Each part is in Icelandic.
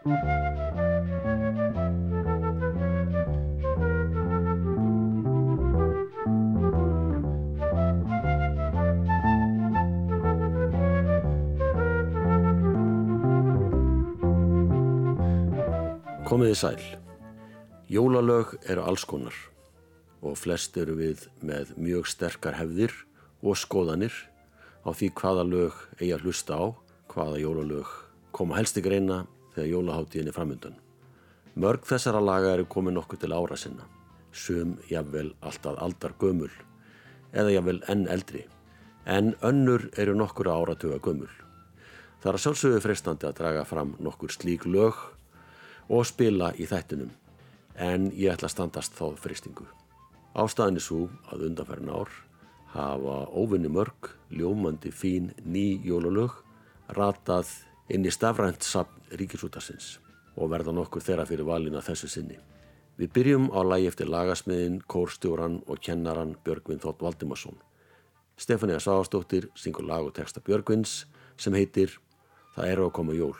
Komiði sæl. Jólalög eru alls konar og flest eru við með mjög sterkar hefðir og skoðanir á því hvaða lög eigi að hlusta á, hvaða jólalög koma helst ykkur eina þegar jólaháttíðin er framöndan. Mörg þessara laga eru komið nokkuð til ára sinna, sum jafnvel alltaf aldar gömul eða jafnvel enn eldri, en önnur eru nokkur áratuga gömul. Það er sjálfsögðu freistandi að draga fram nokkur slík lög og spila í þættinum en ég ætla að standast þá fristingu. Ástæðin er svo að undanferðin ár hafa óvinni mörg, ljómandi fín ný jólalög ratað inn í stafrænt sapn ríkisútarsins og verða nokkur þeirra fyrir valina þessu sinni. Við byrjum á lagi eftir lagasmiðin, kórstjóran og kennaran Björgvin Þótt Valdimarsson. Stefania Sáastóttir syngur lag og texta Björgvins sem heitir Það eru að koma jól.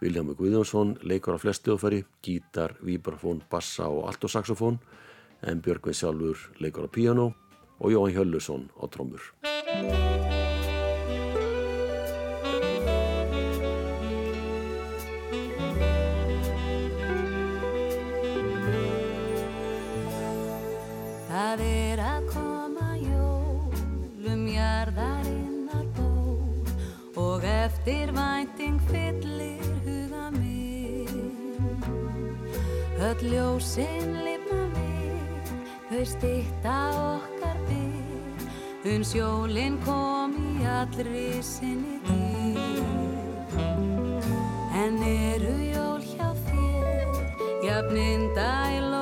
Viljámi Guðjónsson leikur á flest hljóðfæri, gítar, vibrafón, bassa og altosaxofón en Björgvin sjálfur leikur á piano og Jóhann Hjöllusson á trómur. Ljósinn lifna við, þau stýtta okkar við, uns jólinn kom í allri sinni dýr. En eru jól hjá þér, jafninn dæl og hjá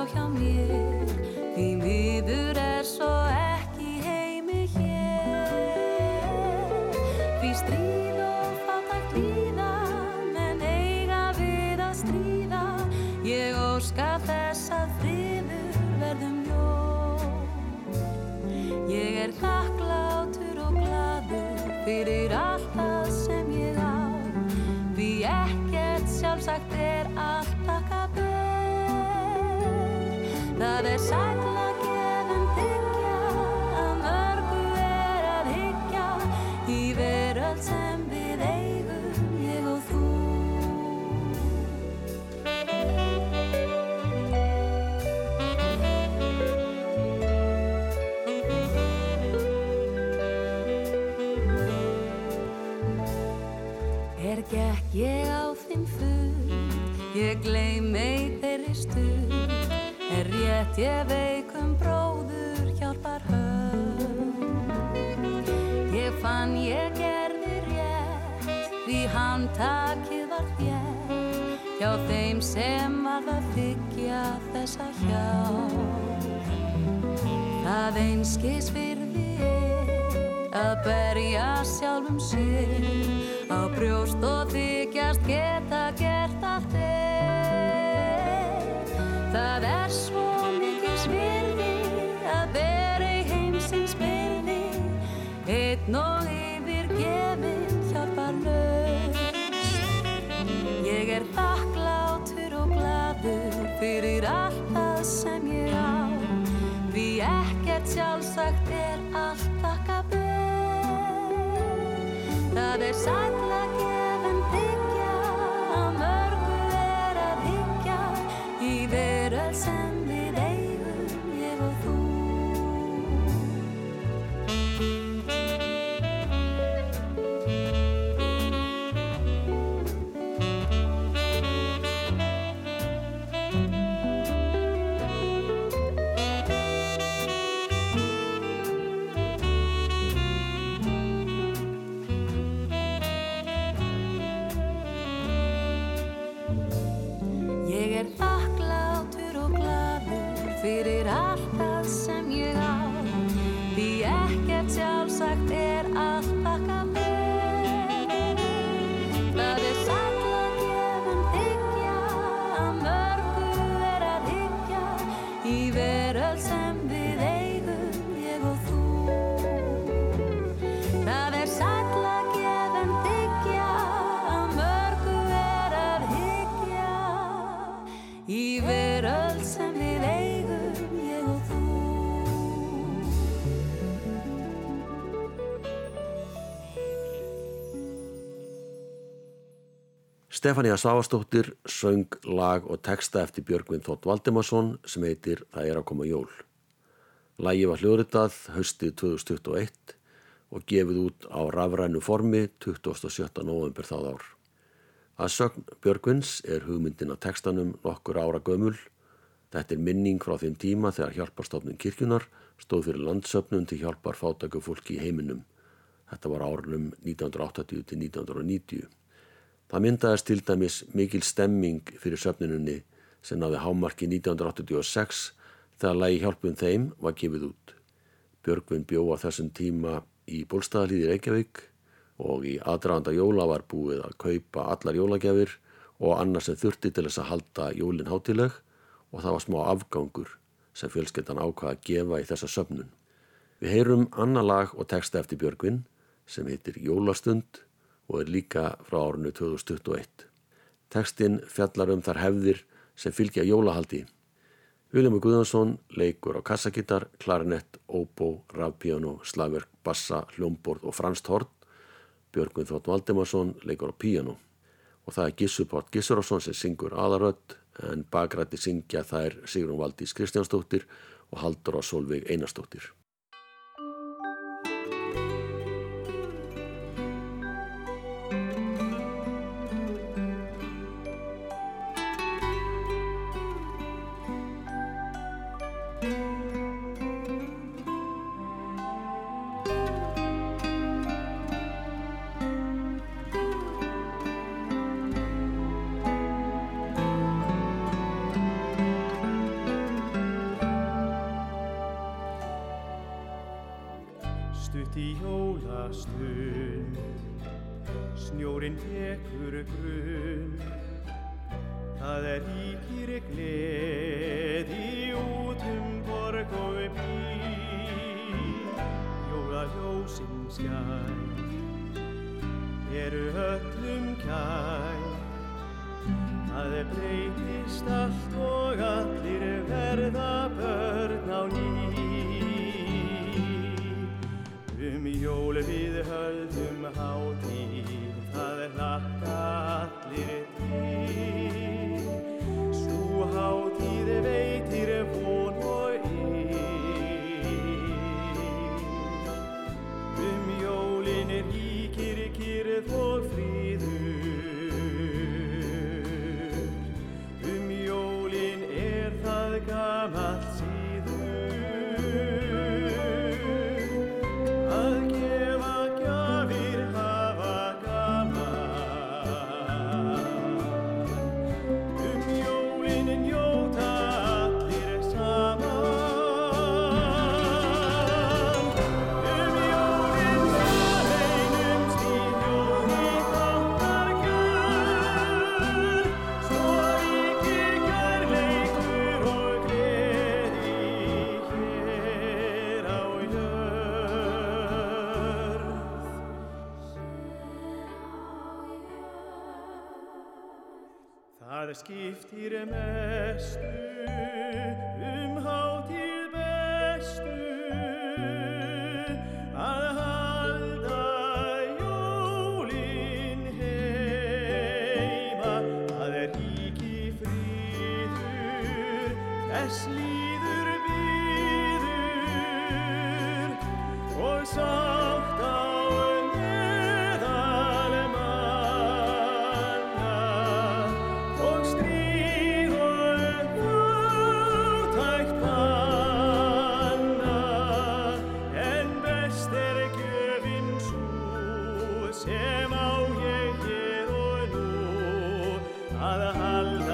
hjá þeim sem að þykja þessa hjálp. Það einskis er að berja sjálfum sér Stefania Svavastóttir söng lag og texta eftir Björgvin Þótt Valdimarsson sem heitir Það er að koma jól. Lægi var hljóðritað höstið 2021 og gefið út á rafrænu formi 27. november þáð ár. Að sögn Björgvins er hugmyndin á textanum nokkur ára gömul. Þetta er minning frá þeim tíma þegar hjálparstofnun kirkjunar stóð fyrir landsöfnun til hjálpar fátæku fólki í heiminum. Þetta var árunum 1980 til 1990. Það myndaðist til dæmis mikil stemming fyrir söfninunni sem náði hámarki 1986 þegar lægi hjálpun þeim var gefið út. Björgvin bjóða þessum tíma í bólstaðalíði Reykjavík og í aðdraðanda jóla var búið að kaupa allar jólagjafir og annars sem þurfti til þess að halda jólinn hátileg og það var smá afgangur sem fjölskeldan ákvaða að gefa í þessa söfnun. Við heyrum annar lag og texta eftir Björgvin sem heitir Jólastund og er líka frá árinu 2021. Tekstinn fjallar um þar hefðir sem fylgja jólahaldi. Viljum Guðansson leikur á kassagittar, klarinett, óbó, rafpiano, slagverk, bassa, hljómborð og franst hort. Björgvin Þótt Valdemarsson leikur á piano. Og það er Gissuport Gissurásson sem syngur aðarödd en bakrætti syngja þær Sigrun Valdís Kristjánsdóttir og Haldur á Solveig Einarstóttir. Skiptir mestu al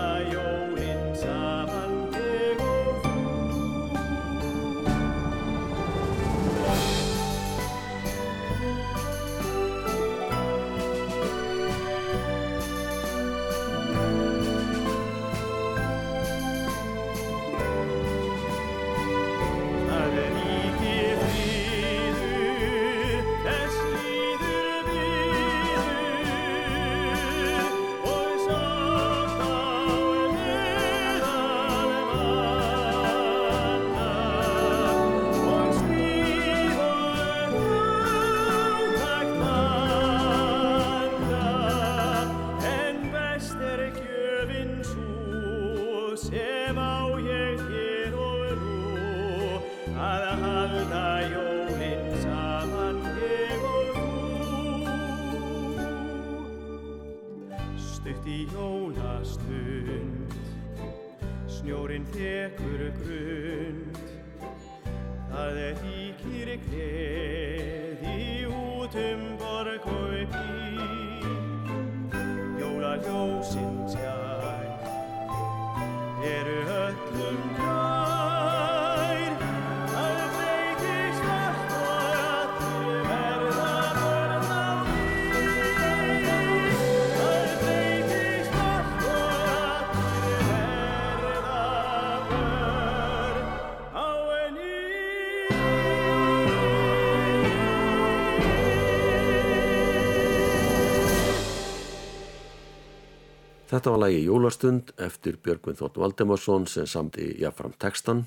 Þetta var lagi Jólastund eftir Björgvin Þótt Valdemarsson sem samti jafnfram textan,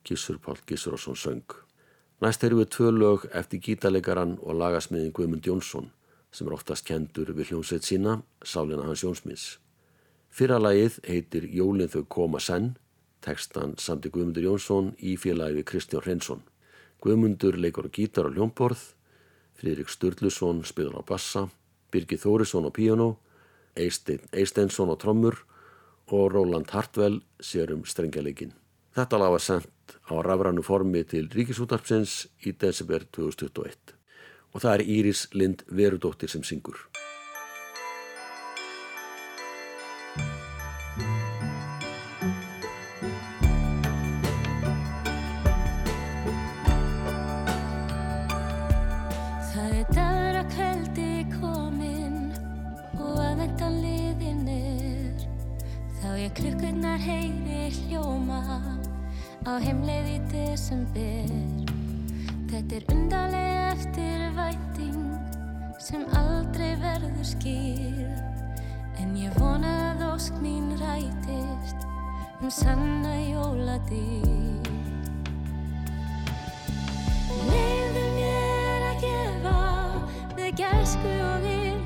Gissur Pál Gissurásson söng. Næst erum við tvö lög eftir gítarleikaran og lagasmiðin Guðmund Jónsson sem er oftast kendur við hljómsveit sína, Sálina hans Jónsmiðs. Fyrra lagið heitir Jólin þau koma senn, textan samti Guðmundur Jónsson í félagi við Kristján Hreinsson. Guðmundur leikur á gítar og hljómborð, Fridrik Sturluson spilur á bassa, Birgir Þórisson á píano, Eistein Eisteinsson á trommur og Róland Hartwell sér um strengjaleikin. Þetta lag var sendt á rafrannu formi til Ríkisútarpsins í desember 2021 og það er Íris Lind Verudóttir sem syngur. Klukkurnar heyri hljóma á heimleið í desember. Þetta er undarlega eftirvænting sem aldrei verður skýr. En ég vona að ósk mín rætist um sanna jóladýr. Leyfðu mér að gefa með gæsku og vil.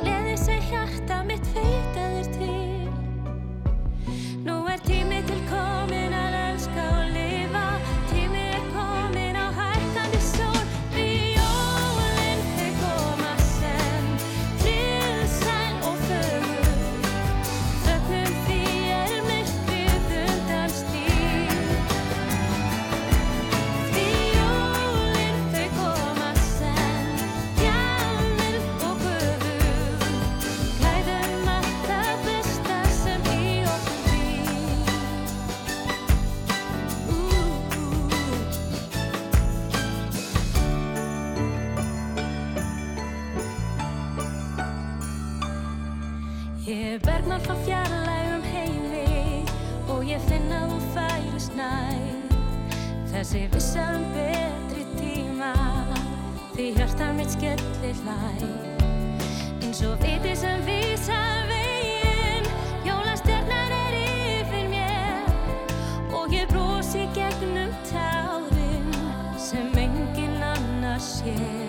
Gleði sem hjarta mitt feitaður Þessi vissa um betri tíma Því hjarta mitt skellir hlæ. Eins og viti sem vísa veginn Jólastjarnar er yfir mér. Og ég brosi gegnum tárin Sem engin annar sér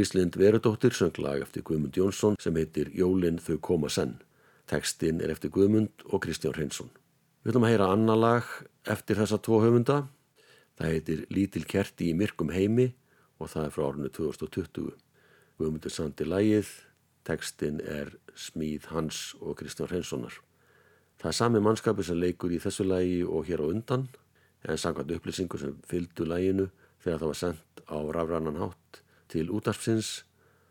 Írislind Verudóttir söng lag eftir Guðmund Jónsson sem heitir Jólin þau koma senn. Tekstinn er eftir Guðmund og Kristján Hreinsson. Við ætlum að heyra annar lag eftir þessa tvo höfunda. Það heitir Lítil kerti í myrkum heimi og það er frá árunni 2020. Guðmundur sandi lagið, tekstinn er Smíð Hans og Kristján Hreinssonar. Það er sami mannskapi sem leikur í þessu lagi og hér á undan en samkvæmt upplýsingu sem fylgdu laginu þegar það var sendt á rafrannan hátt til útarpsins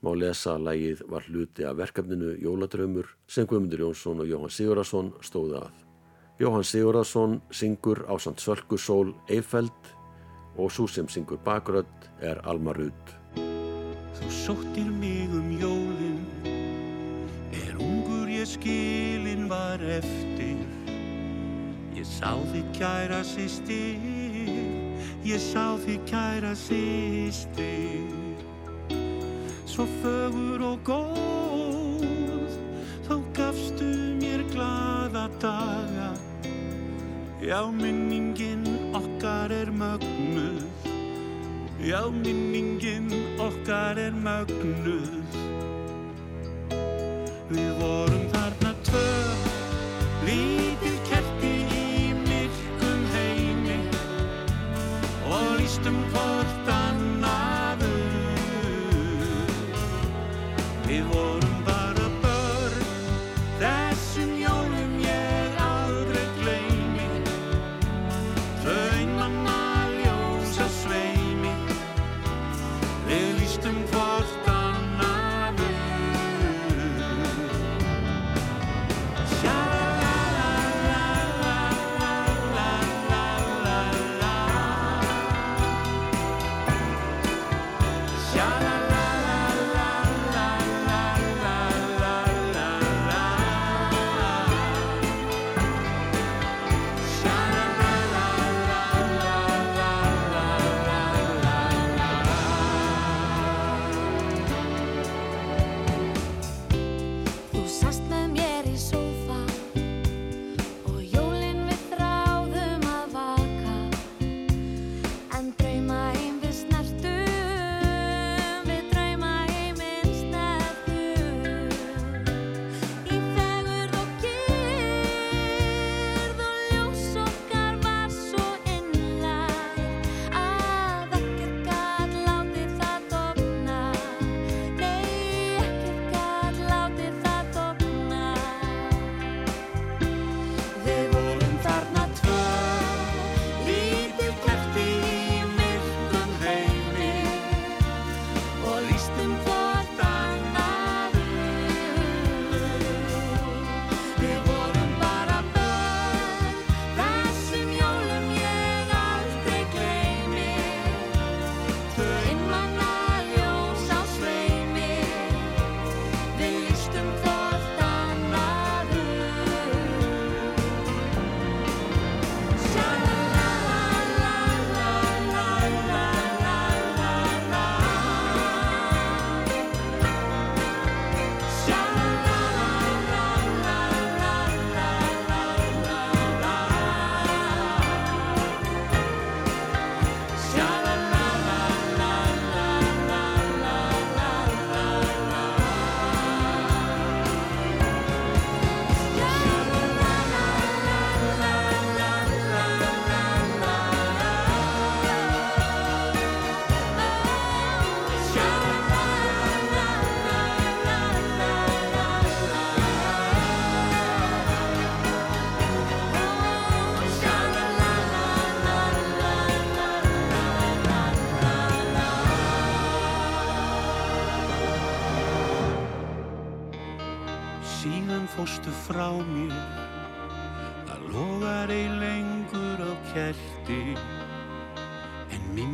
má lesa að lægið var hluti af verkefninu Jóladrömmur sem Guðmundur Jónsson og Jóhann Sigurðarsson stóði að. Jóhann Sigurðarsson syngur á samt Sölku Sól Eifeld og svo sem syngur bakrödd er Alma Rudd. Þú sóttir mig um jólin Er ungur ég skilin var eftir Ég sá þig kæra sýstir Ég sá þig kæra sýstir Svo fögur og góð. Þá gafstu mér glaða daga. Já, minningin okkar er mögnuð. Já, minningin okkar er mögnuð. Við vorum eles têm voz.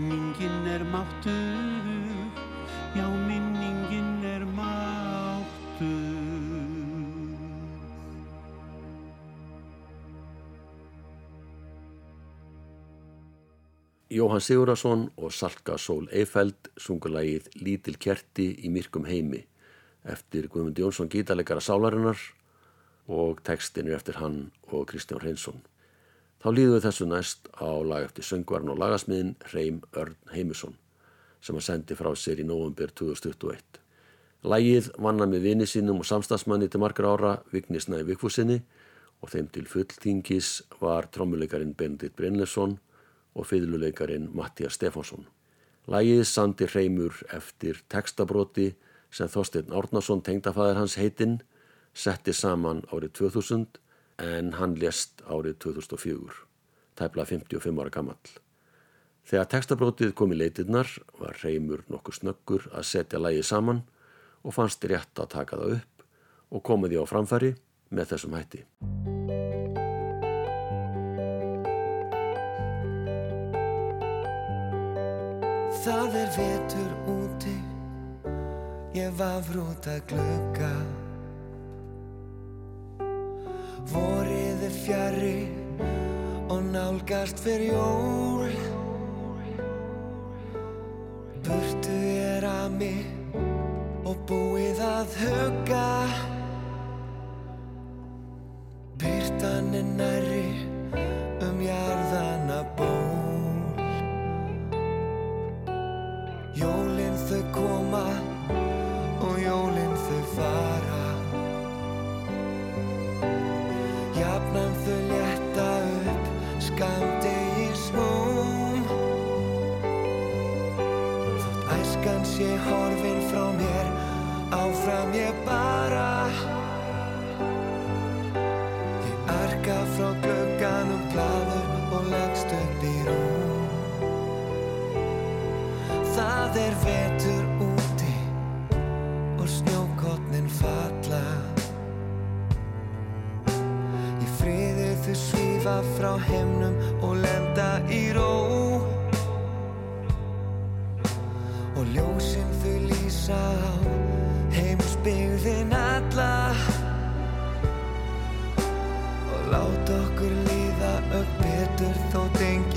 Minningin er máttu Já, minningin er máttu Jóhann Sigurðarsson og Salka Sól Eifeld sungur lagið Lítil kerti í myrkum heimi eftir Guðmund Jónsson gítarleikara Sálarinnar og textin er eftir hann og Kristján Hreinsson. Þá líðum við þessu næst á lag eftir söngvarn og lagasmiðin Reym Örn Heimusson sem hann sendi frá sér í november 2021. Lægið vanna með vini sínum og samstagsmanni til margra ára Vignisnæði Vikfúsinni og þeim til fulltingis var trommuleikarin Bendit Brynlesson og fiðluleikarin Mattias Stefánsson. Lægið sandi hreimur eftir textabróti sem Þorstein Árnason tengdafæðir hans heitinn setti saman árið 2000 en hann lést árið 2004, tæpla 55 ára gammal. Þegar textabrótið kom í leitirnar var hreimur nokkur snöggur að setja lægið saman og fannst rétt að taka það upp og komið því á framfæri með þessum hætti. Það er vetur úti, ég vafr út að glögga Vorið er fjari og nálgast fyrir jól. Burtu er að mig og búið að hugga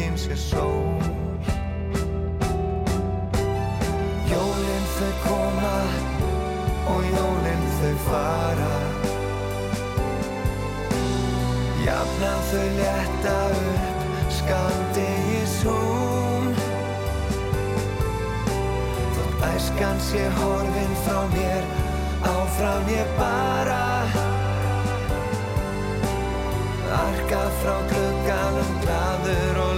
þótt enginn sé sól. Jólin þau koma og jólin þau fara. Jafnan þau létta upp skamdegis húm Þótt æskan sé horfin frá mér áfram ég bara. Arka frá glugganum gladur og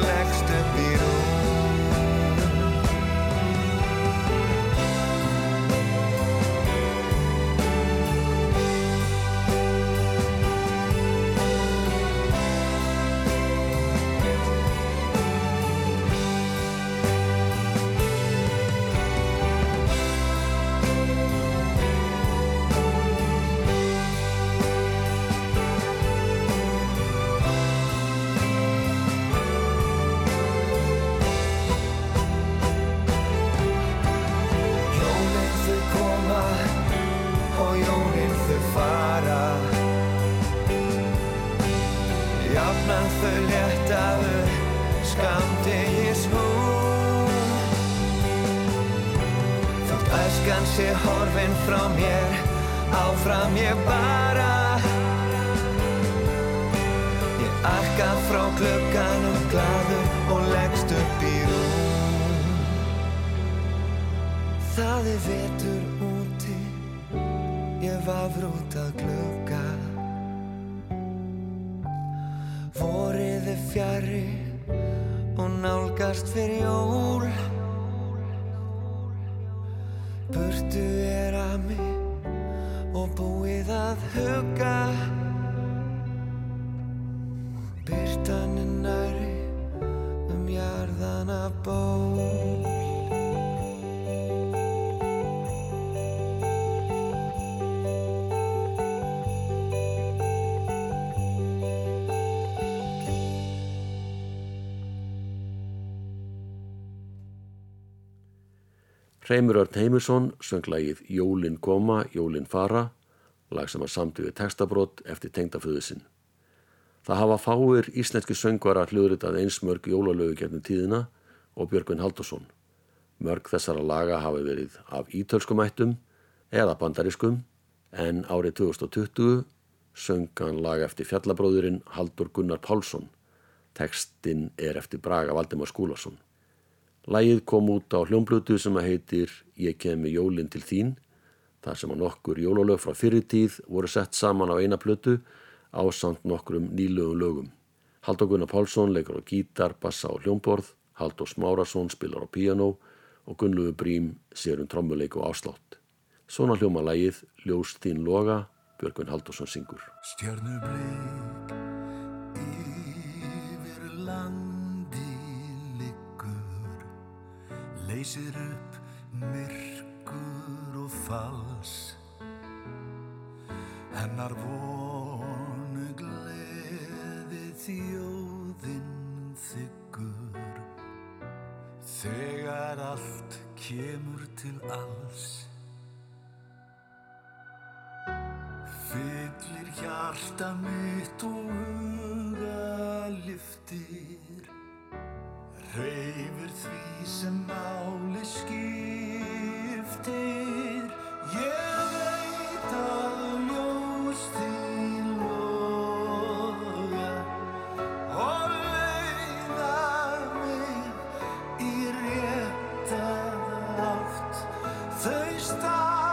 frá mér áfram ég bara. Ég arka frá glugganum gladur og leggst upp í rúm. Það er vetur úti, ég vafr út að glugga. Vorið er fjari og nálgast fyrir jól Burtu er að mig og búið að hugga Byrtan er næri um jarðana ból Hreimur Örn Heimisson söng lagið Jólin koma, Jólin fara, lag sem var samt við textabrót eftir tengdaföðu sinn. Það hafa fáir íslenski söngvara hljóðritað eins mörg jólalögu gefnum tíðina og Björgvin Haldursson. Mörg þessara laga hafi verið af ítölskum ættum eða bandariskum en árið 2020 söngan lag eftir fjallabróðurinn Haldur Gunnar Pálsson. Tekstinn er eftir Braga Valdimar Skúlason. Lægið kom út á hljómblutu sem að heitir Ég kemi jólinn til þín, þar sem að nokkur jólalög frá fyrirtíð voru sett saman á eina plötu á samt nokkrum nýlögum lögum. Haldur Gunnar Pálsson leikur á gítar, bassa og hljómborð, Haldur Smárasson spilar á piano og Gunnluður Brím sér um trommuleik og áslátt. Svona hljóma lægið Ljós þín loga, Björgvin Haldursson syngur. Leysir upp myrkur og fals. Hennar vonu gleði þjóðinn þykkur Þegar allt kemur til alls. Fyllir hjarta mitt og huga lyftir Reyfir því sem máli skiptir. Ég veit að ljós þín loga Og leiða mig í rétta átt. Þau stafa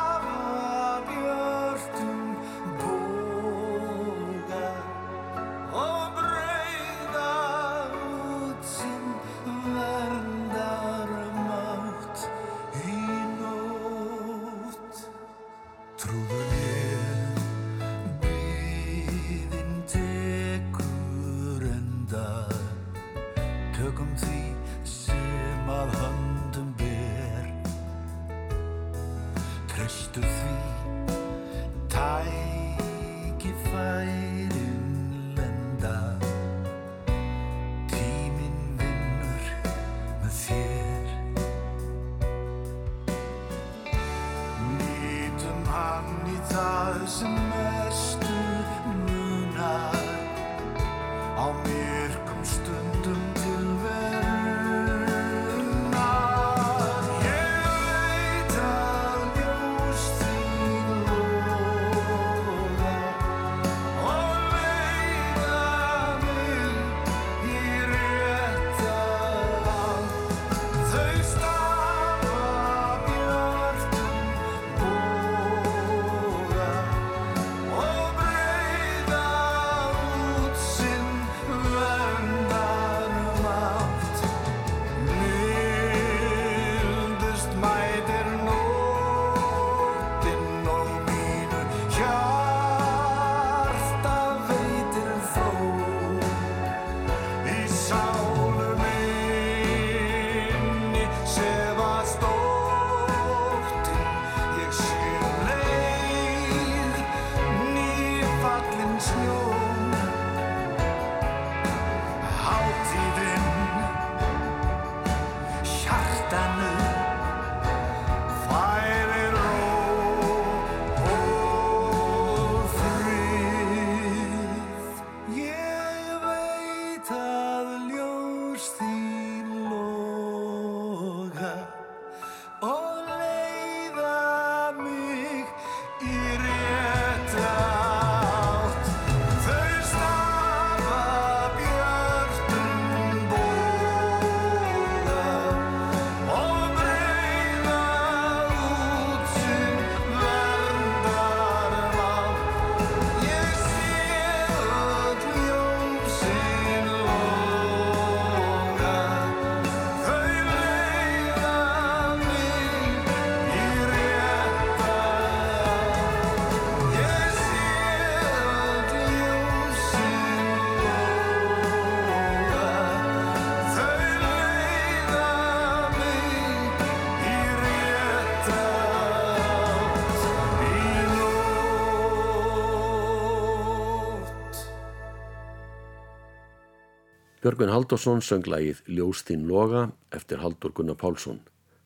Björgvin Haldursson söng lægið Ljós þín loga eftir Haldur Gunnar Pálsson.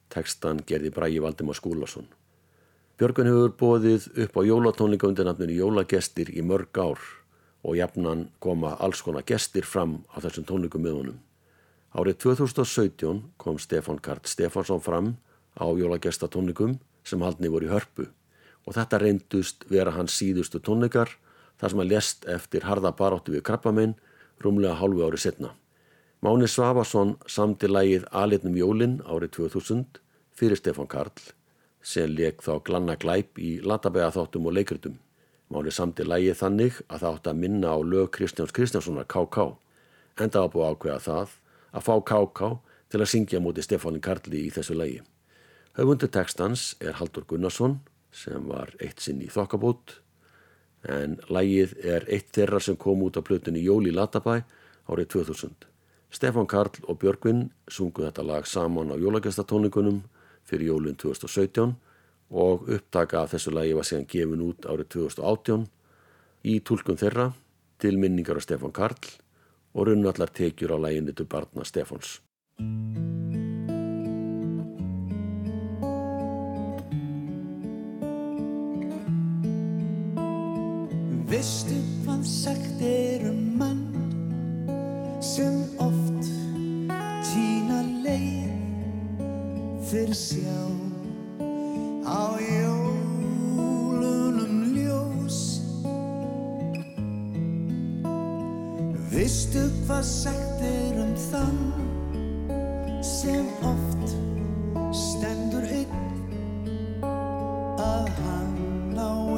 Tekstan gerði Brægi Valdimar Skúlason. Björgvin hefur bóðið upp á jólatónleika undir nafninu Jólagestir í mörg ár og jafnan koma alls konar gestir fram á þessum tónleikum með honum. Árið 2017 kom Stefán Kart Stefánsson fram á jólagestatónleikum sem haldni voru í hörpu og þetta reyndust vera hans síðustu tónleikar þar sem hann lest eftir harða baráttu við krabbaminn rúmlega hálfu ári setna. Máni Svavarsson samti lægið Alitnum Jólin árið 2000 fyrir Stefan Karl sem leik þá glanna glæp í latabæða þáttum og leikritum. Máni samti lægið þannig að það átt að minna á lög Kristjáns Kristjánssonar K.K. Enda búið ákveða það að fá K.K. til að syngja múti Stefánin Karli í þessu lægi. Höfundu tekstans er Haldur Gunnarsson sem var eitt sinn í þokkabút en lægið er eitt þeirra sem kom út á plötunni Jóli Latabæ árið 2000. Stefán Karl og Björgvin sungu þetta lag saman á jólagestatóningunum fyrir jólun 2017 og upptaka af þessu lagi var síðan gefin út árið 2018 í tólkun þeirra til minningar á Stefán Karl og runnu allar tekjur á læginni til barna Stefáns. Vistu hvað sagt er um mann sem oft týna leið fyrir sjá á jólunum ljós. Vistu hvað sagt er um þann sem oft stendur einn að hann á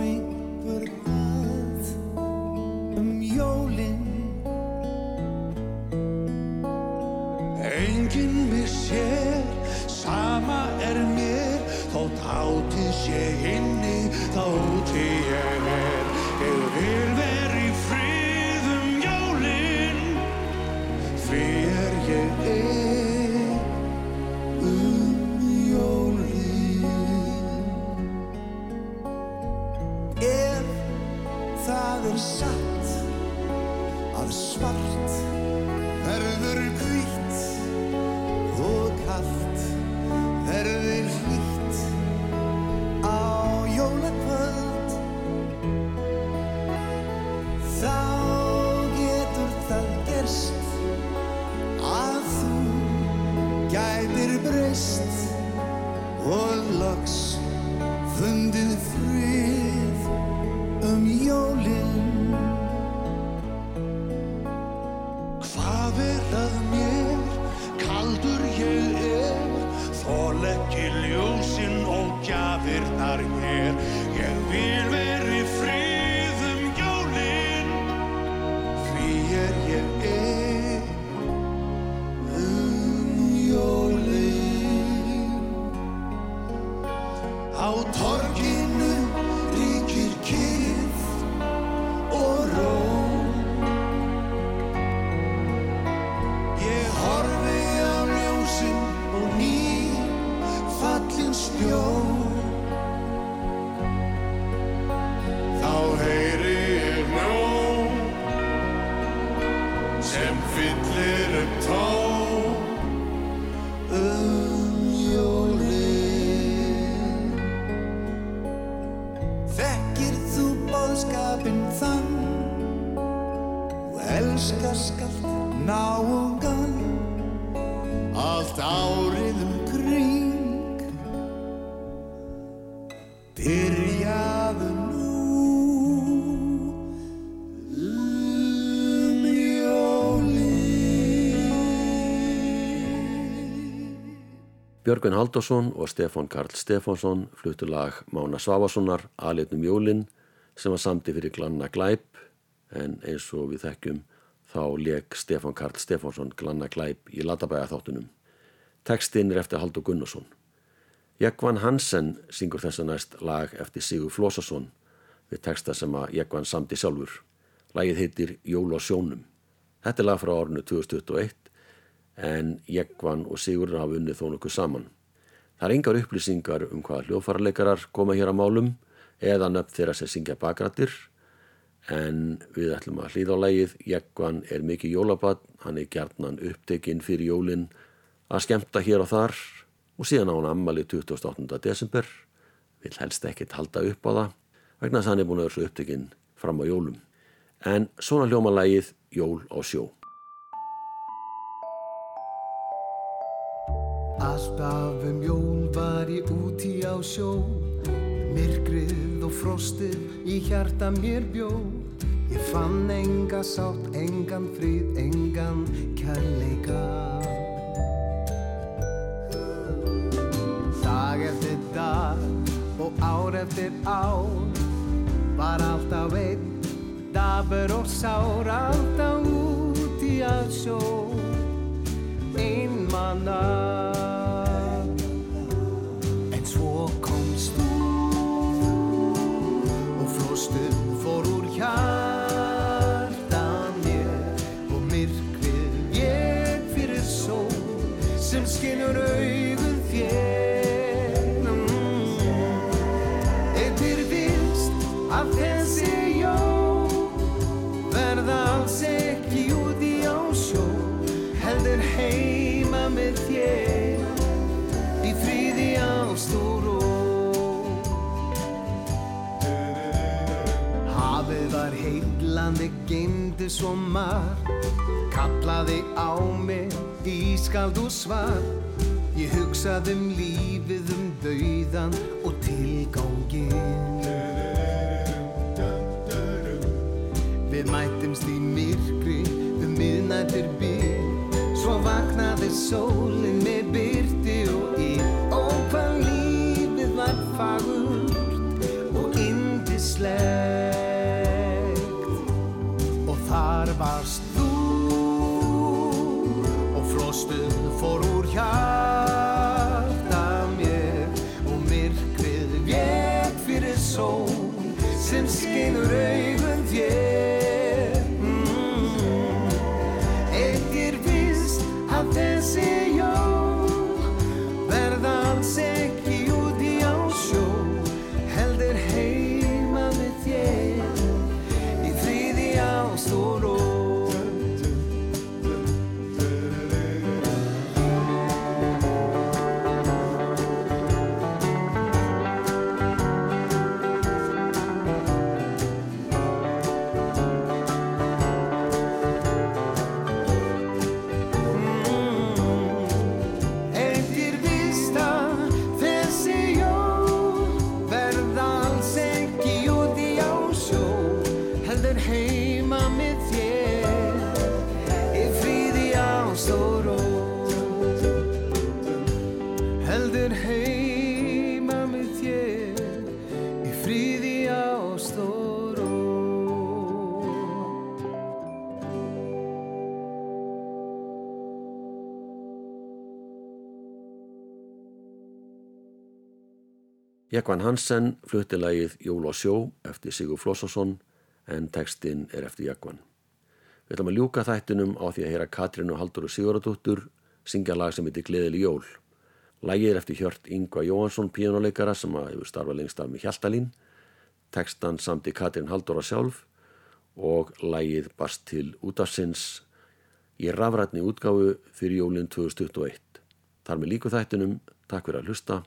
Björgvin Haldursson og Stefán Karl Stefánsson fluttu lag Mána Svavarssonar Alitnum Jólin sem var samti fyrir Glanna Glæp en eins og við þekkjum þá leik Stefán Karl Stefánsson Glanna Glæp í Latabæja þáttunum. Tekstinn er eftir Haldur Gunnarsson. Jekvan Hansen syngur þessa næst lag eftir Sigur Flósasson við teksta sem að Jekvan samti sjálfur. Lagið heitir Jól á sjónum. Þetta er lag frá árinu 2021 en Jekvan og Sigurður hafa unnið þó nokkuð saman. Það er engar upplýsingar um hvaða hljóðfarleikarar koma hér að málum eða nöfn þeirra sem syngja bakrættir en við ætlum að hlýða á lægið. Jekvan er mikið jólabat, hann er gjarnan upptekinn fyrir jólin að skemmta hér og þar og síðan á hann ammali 28. desember, vil helst ekkit halda upp á það vegna þess að hann er búin að vera svo upptekinn fram á jólum. En svona hljóma lægið Jól á sjó. Alltaf um jól var ég úti á sjó. Myrkrið og frostið í hjarta mér bjó. Ég fann enga sátt, engan fríð, engan kærleika. Dag eftir dag og ár eftir ár Var alltaf einn, dabur og sár Alltaf út í að sjó. Einmanna sem skinnur augun þér Eitt er vist að þessi jól verða alls ekki út í ásjó. Heldur heima með þér í fríði ást og ró Hafið var heillandi, geymdi svo margt Kallaði á mig, ískald og svar. Ég hugsaði um lífið, um dauðan og tilgangin Við mættumst í myrkri, um miðnættir bíl. Svo vaknaði sólinn með byrti Jekvan Hansen flutti lagið Jól og sjó eftir Sigur Flósásson en textin er eftir Jekvan. Við ætlum að ljúka þættinum á því að heyra Katrínu Haldur og Siguradóttur syngja lag sem heitir Gleðili jól. Lagið er eftir Hjört Ingva Jóhansson, píjónuleikara sem að hefur starfað lengst af með Hjaltalín. Tekstan samt í Katrín Halldóra sjálf og lagið barst til útafsins í rafrætni útgáfu fyrir jólinn 2021. Þar með líku þættinum, takk fyrir að hlusta,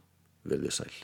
verðið sæl.